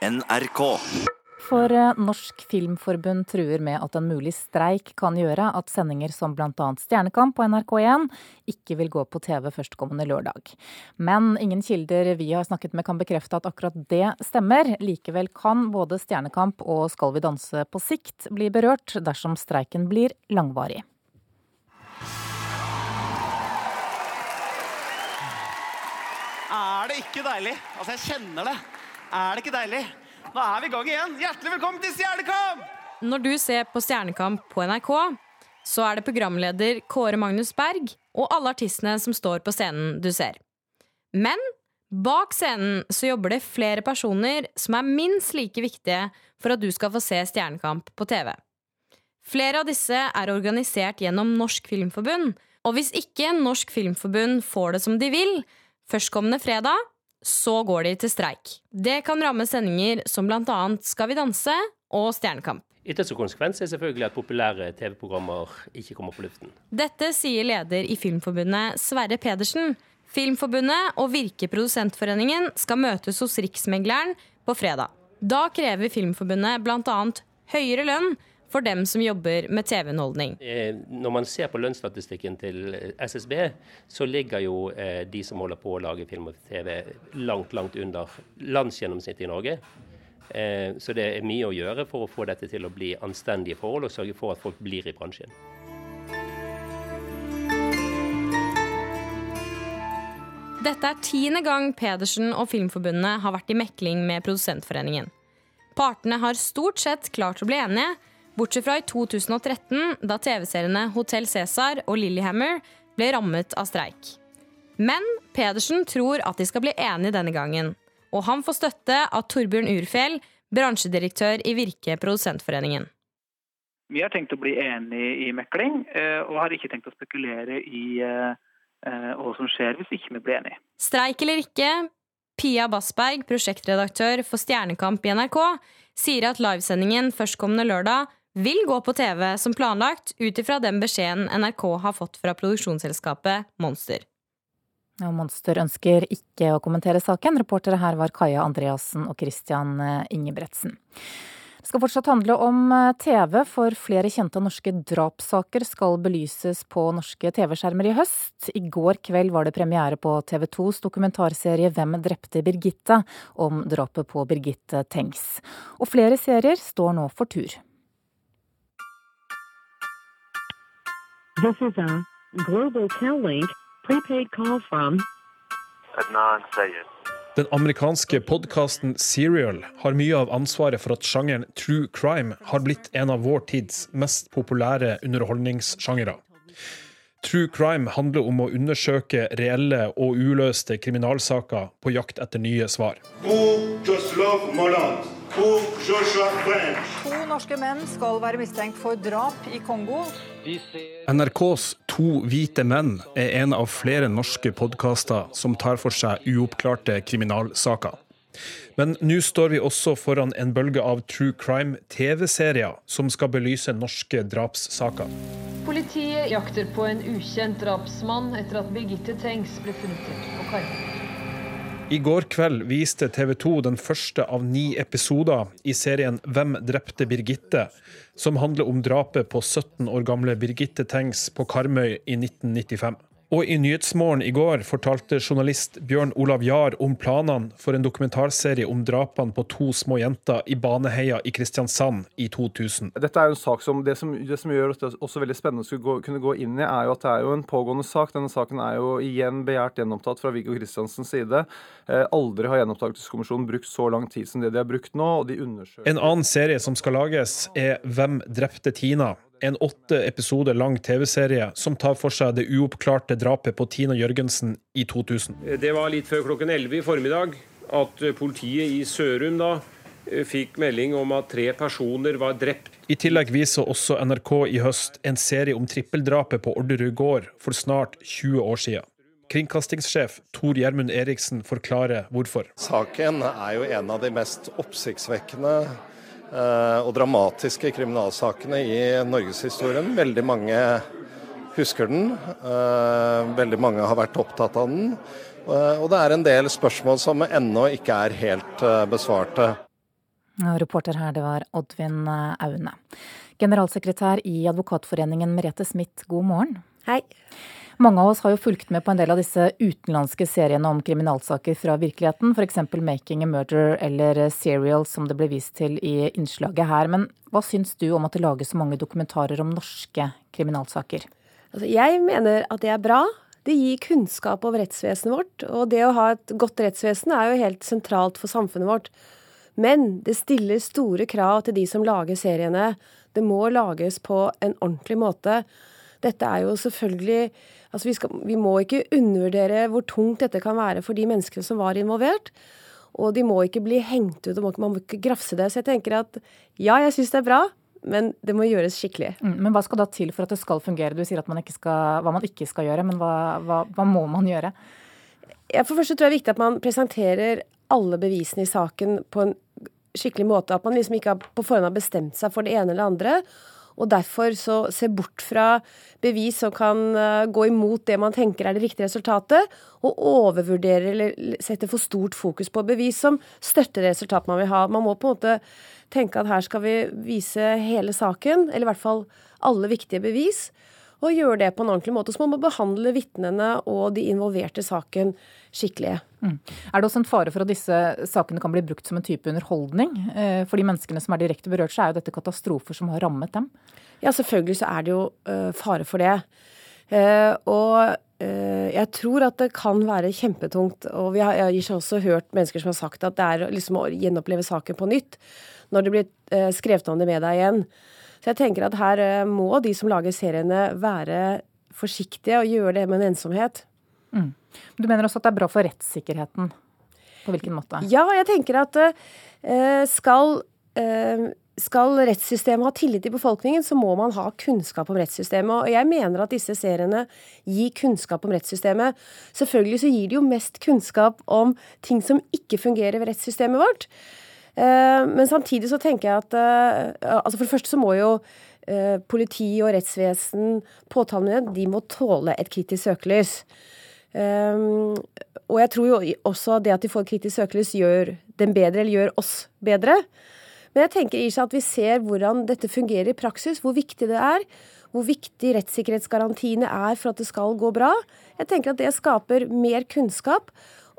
NRK. For eh, Norsk Filmforbund truer med at en mulig streik kan gjøre at sendinger som bl.a. Stjernekamp på NRK1 ikke vil gå på TV førstkommende lørdag. Men ingen kilder vi har snakket med kan bekrefte at akkurat det stemmer. Likevel kan både Stjernekamp og Skal vi danse på sikt bli berørt dersom streiken blir langvarig. Er det ikke deilig? Altså, jeg kjenner det. Er det ikke deilig? Nå er vi i gang igjen. Hjertelig velkommen til Stjernekamp! Når du ser på Stjernekamp på NRK, så er det programleder Kåre Magnus Berg og alle artistene som står på scenen du ser. Men bak scenen så jobber det flere personer som er minst like viktige for at du skal få se Stjernekamp på TV. Flere av disse er organisert gjennom Norsk Filmforbund, og hvis ikke Norsk Filmforbund får det som de vil, førstkommende fredag, så går de til streik. Det kan ramme sendinger som bl.a. Skal vi danse og Stjernekamp. Ytterste konsekvens er selvfølgelig at populære TV-programmer ikke kommer på luften. Dette sier leder i Filmforbundet Sverre Pedersen. Filmforbundet og Virke Produsentforeningen skal møtes hos Riksmegleren på fredag. Da krever Filmforbundet bl.a. høyere lønn for dem som jobber med TV-underholdning. Eh, Når man ser på lønnsstatistikken til SSB, så ligger jo eh, de som holder på å lage film og TV langt, langt under landsgjennomsnittet i Norge. Eh, Så det er mye å gjøre for å få dette til å bli anstendige forhold, og sørge for at folk blir i bransjen. Dette er tiende gang Pedersen og Filmforbundet har vært i mekling med Produsentforeningen. Partene har stort sett klart å bli enige, bortsett fra i 2013, da TV-seriene Hotell Cæsar og Lillehammer ble rammet av streik. Men Pedersen tror at de skal bli enige denne gangen, og han får støtte av Torbjørn Urfjell, bransjedirektør i Virke Produsentforeningen. Vi har tenkt å bli enige i mekling, eh, og har ikke tenkt å spekulere i eh, hva som skjer hvis ikke vi blir enige. Streik eller ikke, Pia Bassberg, prosjektredaktør for Stjernekamp i NRK, sier at livesendingen førstkommende lørdag vil gå på TV som planlagt, ut ifra den beskjeden NRK har fått fra produksjonsselskapet Monster. Og Monster ønsker ikke å kommentere saken. Reportere her var Kaja Andreassen og Christian eh, Ingebretsen. Det skal fortsatt handle om eh, TV, for flere kjente norske drapssaker skal belyses på norske TV-skjermer i høst. I går kveld var det premiere på TV 2s dokumentarserie Hvem drepte Birgitte? om drapet på Birgitte Tengs. Og flere serier står nå for tur. This is a Global Tel-Link prepaid call from Adnan Sayed. Den amerikanske podkasten Serial har mye av ansvaret for at sjangeren true crime har blitt en av vår tids mest populære underholdningssjangere. True crime handler om å undersøke reelle og uløste kriminalsaker på jakt etter nye svar. To norske menn skal være mistenkt for drap i Kongo. NRKs To hvite menn er en av flere norske podkaster som tar for seg uoppklarte kriminalsaker. Men nå står vi også foran en bølge av true crime-TV-serier som skal belyse norske drapssaker. Politiet jakter på en ukjent drapsmann etter at Birgitte Tengs ble funnet drept på Karmøy. I går kveld viste TV 2 den første av ni episoder i serien Hvem drepte Birgitte?, som handler om drapet på 17 år gamle Birgitte Tengs på Karmøy i 1995. Og i Nyhetsmorgen i går fortalte journalist Bjørn Olav Jahr om planene for en dokumentarserie om drapene på to små jenter i Baneheia i Kristiansand i 2000. Dette er jo en sak som, Det som, det som gjør det også veldig spennende å skulle gå, kunne gå inn i, er jo at det er jo en pågående sak. Denne saken er jo igjen begjært gjenopptatt fra Viggo Kristiansens side. Eh, aldri har Gjenopptakelseskommisjonen brukt så lang tid som det de har brukt nå. og de undersøker... En annen serie som skal lages, er Hvem drepte Tina? En åtte episoder lang TV-serie som tar for seg det uoppklarte drapet på Tina Jørgensen i 2000. Det var litt før klokken 11 i formiddag at politiet i Sørum da eh, fikk melding om at tre personer var drept. I tillegg viser også NRK i høst en serie om trippeldrapet på Orderud gård for snart 20 år siden. Kringkastingssjef Tor Gjermund Eriksen forklarer hvorfor. Saken er jo en av de mest oppsiktsvekkende og dramatiske kriminalsakene i norgeshistorien. Veldig mange husker den. eh, veldig mange har vært opptatt av den. Eh, og det er en del spørsmål som ennå ikke er helt eh, besvarte. Reporter her, det var Oddvin Aune. Generalsekretær i Advokatforeningen Merete Smith, god morgen. Hei. Mange av oss har jo fulgt med på en del av disse utenlandske seriene om kriminalsaker fra virkeligheten, f.eks. 'Making a Murder' eller 'Serial', som det ble vist til i innslaget her. Men hva syns du om at det lages så mange dokumentarer om norske kriminalsaker? Altså, jeg mener at det er bra. Det gir kunnskap om rettsvesenet vårt, og det å ha et godt rettsvesen er jo helt sentralt for samfunnet vårt. Men det stiller store krav til de som lager seriene. Det må lages på en ordentlig måte. Dette er jo selvfølgelig Altså vi, skal, vi må ikke undervurdere hvor tungt dette kan være for de menneskene som var involvert. Og de må ikke bli hengt ut, og man må ikke grafse det. Så jeg tenker at ja, jeg syns det er bra, men det må gjøres skikkelig. Mm, men hva skal da til for at det skal fungere? Du sier at man ikke skal, hva man ikke skal gjøre, men hva, hva, hva må man gjøre? Ja, for først tror jeg det er viktig at man presenterer alle bevisene i saken på en skikkelig måte. At man liksom ikke på forhånd har bestemt seg for det ene eller andre og derfor så se bort fra bevis som kan eh, gå imot det man tenker er det riktige resultatet, og overvurdere eller sette for stort fokus på bevis som støtter det resultatet man vil ha. Man må på en måte tenke at her skal vi vise hele saken, eller i hvert fall alle viktige bevis og gjøre det på en ordentlig måte. Så man må behandle vitnene og de involverte i saken skikkelig. Mm. Er det også en fare for at disse sakene kan bli brukt som en type underholdning? Eh, for de menneskene som er direkte berørt, så er jo dette katastrofer som har rammet dem. Ja, selvfølgelig så er det jo uh, fare for det. Uh, og jeg tror at det kan være kjempetungt. Og vi har, jeg har også hørt mennesker som har sagt at det er liksom å gjenoppleve saken på nytt når det blir skrevet om det med deg igjen. Så jeg tenker at her eh, må de som lager seriene være forsiktige og gjøre det med en ensomhet. Mm. Du mener også at det er bra for rettssikkerheten? På hvilken måte? Ja, jeg tenker at uh, skal, uh, skal rettssystemet ha tillit i befolkningen, så må man ha kunnskap om rettssystemet. Og jeg mener at disse seriene gir kunnskap om rettssystemet. Selvfølgelig så gir de jo mest kunnskap om ting som ikke fungerer ved rettssystemet vårt. Eh, men samtidig så tenker jeg at eh, altså For det første så må jo eh, politi og rettsvesen, påtalemyndighet, de må tåle et kritisk søkelys. Og jeg tror jo også det at de får kritisk søkelys, gjør dem bedre, eller gjør oss bedre. Men jeg tenker Isha, at vi ser hvordan dette fungerer i praksis, hvor viktig det er. Hvor viktig rettssikkerhetsgarantiene er for at det skal gå bra. Jeg tenker at det skaper mer kunnskap,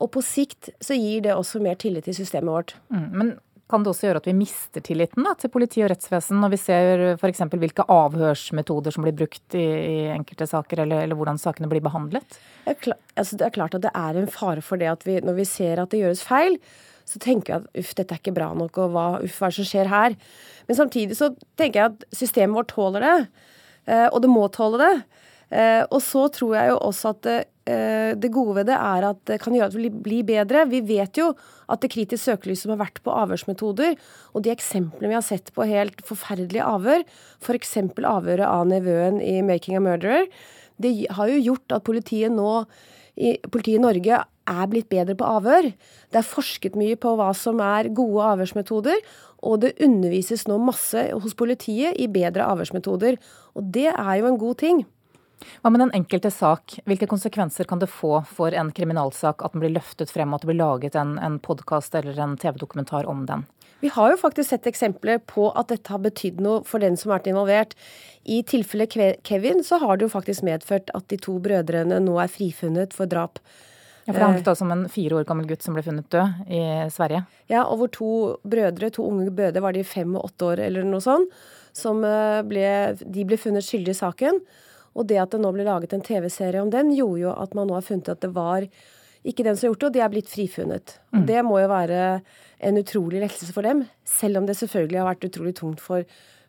og på sikt så gir det også mer tillit til systemet vårt. Mm, men kan det også gjøre at vi mister tilliten da, til politi og rettsvesen når vi ser f.eks. hvilke avhørsmetoder som blir brukt i, i enkelte saker, eller, eller, hvordan sakene blir behandlet? Det er, klart, altså det er, klart at det er en fare for det at vi, når vi ser at det gjøres feil, så tenker jeg at uff, dette er ikke bra nok, og hva, uff, hva er det som skjer her? Men samtidig så tenker jeg at systemet vårt tåler det, eh, og det må tåle det. Eh, og så tror jeg jo også at det, eh, gode ved det er at det kan gjøre at vi blir bedre. Vi vet jo at det kritiske søkelyset som har vært på avhørsmetoder, og de eksemplene vi har sett på helt forferdelige avhør, f.eks. avhøret av nevøen i 'Making a Murderer', det har jo gjort at politiet nå i, politiet i Norge er blitt bedre på avhør. Det er forsket mye på hva som er gode avhørsmetoder, og det undervises nå masse hos politiet i bedre avhørsmetoder. Og det er jo en god ting. Hva med den enkelte sak? Hvilke konsekvenser kan det få for en kriminalsak at den blir løftet frem, og at det blir laget en, en podkast eller en TV-dokumentar om den? Vi har jo faktisk sett eksempler på at dette har betydd noe for den som har vært involvert. I tilfellet Kevin så har det jo faktisk medført at de to brødrene nå er frifunnet for drap. Ja, for Det handlet altså om en fire år gammel gutt som ble funnet død i Sverige? Ja, og hvor to brødre, to unge brødre, var de fem og åtte år eller noe sånt, som eh, ble, de ble funnet skyldige i saken. Og det at det nå ble laget en TV-serie om den, gjorde jo at man nå har funnet at det var ikke den som har gjort det, og de er blitt frifunnet. Mm. Det må jo være en utrolig lettelse for dem, selv om det selvfølgelig har vært utrolig tungt for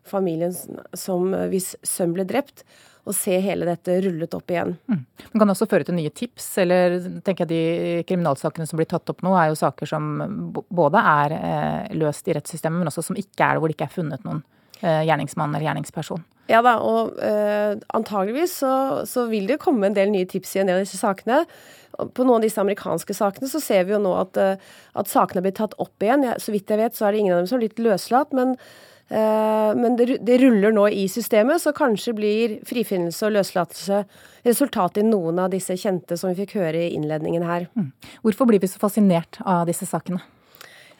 familien som hvis sønn ble drept, å se hele dette rullet opp igjen. Mm. Det kan også føre til nye tips, eller tenker jeg de kriminalsakene som blir tatt opp nå, er jo saker som både er eh, løst i rettssystemet, men også som ikke er det, hvor det ikke er funnet noen Eh, gjerningsmann eller gjerningsperson. Ja da, og uh, antageligvis så, så, vil det komme en del nye tips i en del av disse sakene. På noen av disse amerikanske sakene så ser vi jo nå at, uh, at sakene blir tatt opp igjen. Ja, så vidt jeg vet så er det ingen av dem som har blitt løslatt, men, uh, men det, det, ruller nå i systemet, så kanskje blir frifinnelse og løslatelse resultatet i noen av disse kjente som vi fikk høre i innledningen her. Mm. Hvorfor blir vi så fascinert av disse sakene?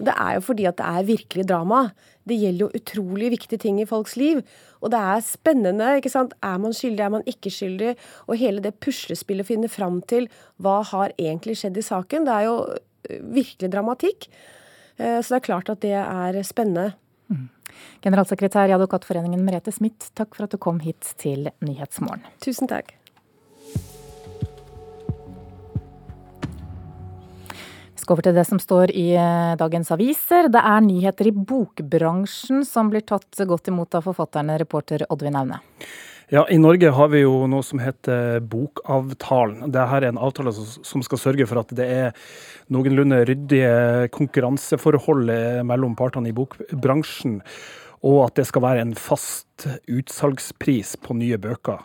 Og det er jo fordi at det er virkelig drama. Det gjelder jo utrolig viktige ting i folks liv. Og det er spennende. ikke sant? Er man skyldig, er man ikke skyldig? Og hele det puslespillet å finne fram til hva har egentlig skjedd i saken. Det er jo øh, virkelig dramatikk. Eh, så det er klart at det er spennende. Mm. Generalsekretær i Advokatforeningen Merete Smith, takk for at du kom hit til Nyhetsmorgen. Tusen takk. Over til det som står i eh, dagens aviser. Det er nyheter i bokbransjen som blir tatt godt imot av forfatterne, reporter Oddvin Aune. Ja, I Norge har vi jo noe som heter Bokavtalen. Dette er en avtale som skal sørge for at det er noenlunde ryddige konkurranseforhold mellom partene i bokbransjen og at det skal være en fast utsalgspris på nye bøker.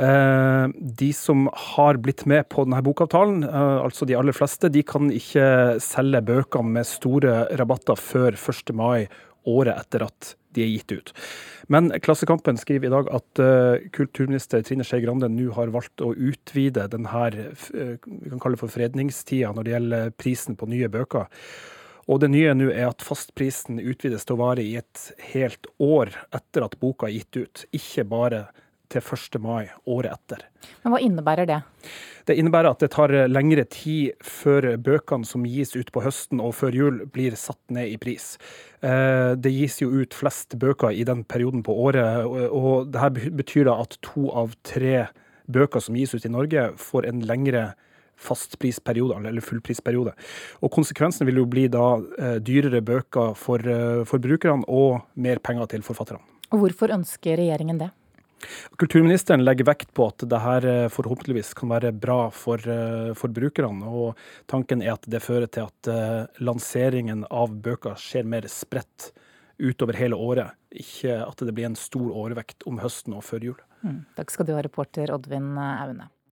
Eh, de som har blitt med på denne bokavtalen, eh, altså de aller fleste, de kan ikke selge bøkene med store rabatter før 1. mai året etter at de er gitt ut. Men Klassekampen skriver i dag at uh, kulturminister Trine Skei Grande nå har valgt å utvide denne vi kan kalle det for fredningstida når det gjelder prisen på nye bøker. Og det nye nå er at fastprisen utvides til å vare i et helt år etter at boka er gitt ut, ikke bare til 1. mai året etter. Men Hva innebærer det? Det innebærer at det tar lengre tid før bøkene som gis ut på høsten og før jul, blir satt ned i pris. Eh, det gis jo ut flest bøker i den perioden på året, og dette betyr at to av tre bøker som gis ut i Norge, får en lengre tid fastprisperiode, eller fullprisperiode. Og Konsekvensen vil jo bli da eh, dyrere bøker for eh, forbrukerne og mer penger til forfatterne. Og Hvorfor ønsker regjeringen det? Kulturministeren legger vekt på at det her eh, forhåpentligvis kan være bra for forbrukerne. og Tanken er at det fører til at lanseringen av bøker skjer mer spredt utover hele året. Ikke at det blir en stor overvekt om høsten og før jul. Mm, takk skal du ha, reporter Oddvin Aune.